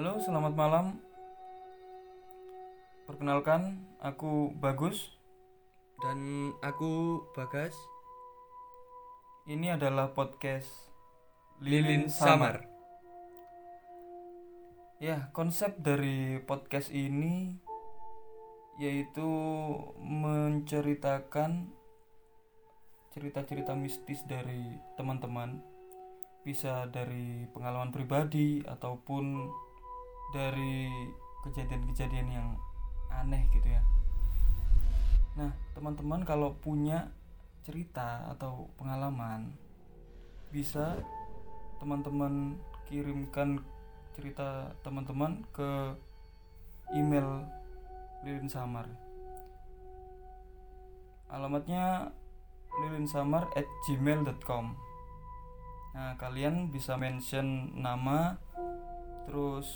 Halo, selamat malam. Perkenalkan, aku Bagus. Dan aku Bagas Ini adalah podcast Lilin Samar. Ya, konsep dari podcast ini yaitu menceritakan cerita-cerita mistis dari teman-teman. Bisa dari pengalaman pribadi ataupun dari kejadian-kejadian yang aneh gitu ya. Nah, teman-teman kalau punya cerita atau pengalaman bisa teman-teman kirimkan cerita teman-teman ke email Lilin Samar. Alamatnya lilinsamar at gmail.com Nah, kalian bisa mention nama, terus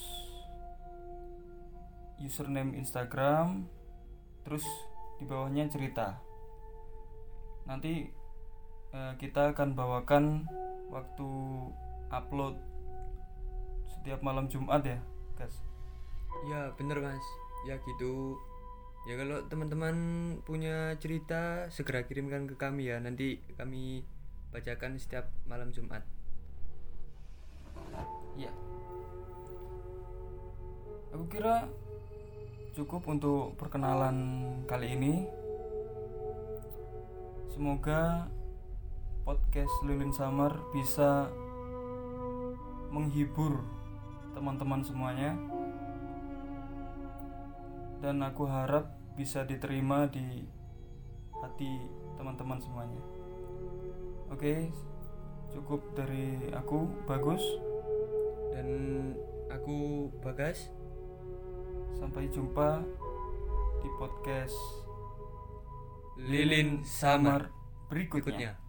username Instagram, terus di bawahnya cerita. Nanti eh, kita akan bawakan waktu upload setiap malam Jumat ya, guys. Ya bener mas Ya gitu Ya kalau teman-teman punya cerita Segera kirimkan ke kami ya Nanti kami bacakan setiap malam Jumat Iya. Aku kira cukup untuk perkenalan kali ini. Semoga podcast Lilin Samar bisa menghibur teman-teman semuanya. Dan aku harap bisa diterima di hati teman-teman semuanya. Oke, cukup dari aku, bagus. Dan aku Bagas Sampai jumpa di podcast Lilin Samar berikutnya. Berikutnya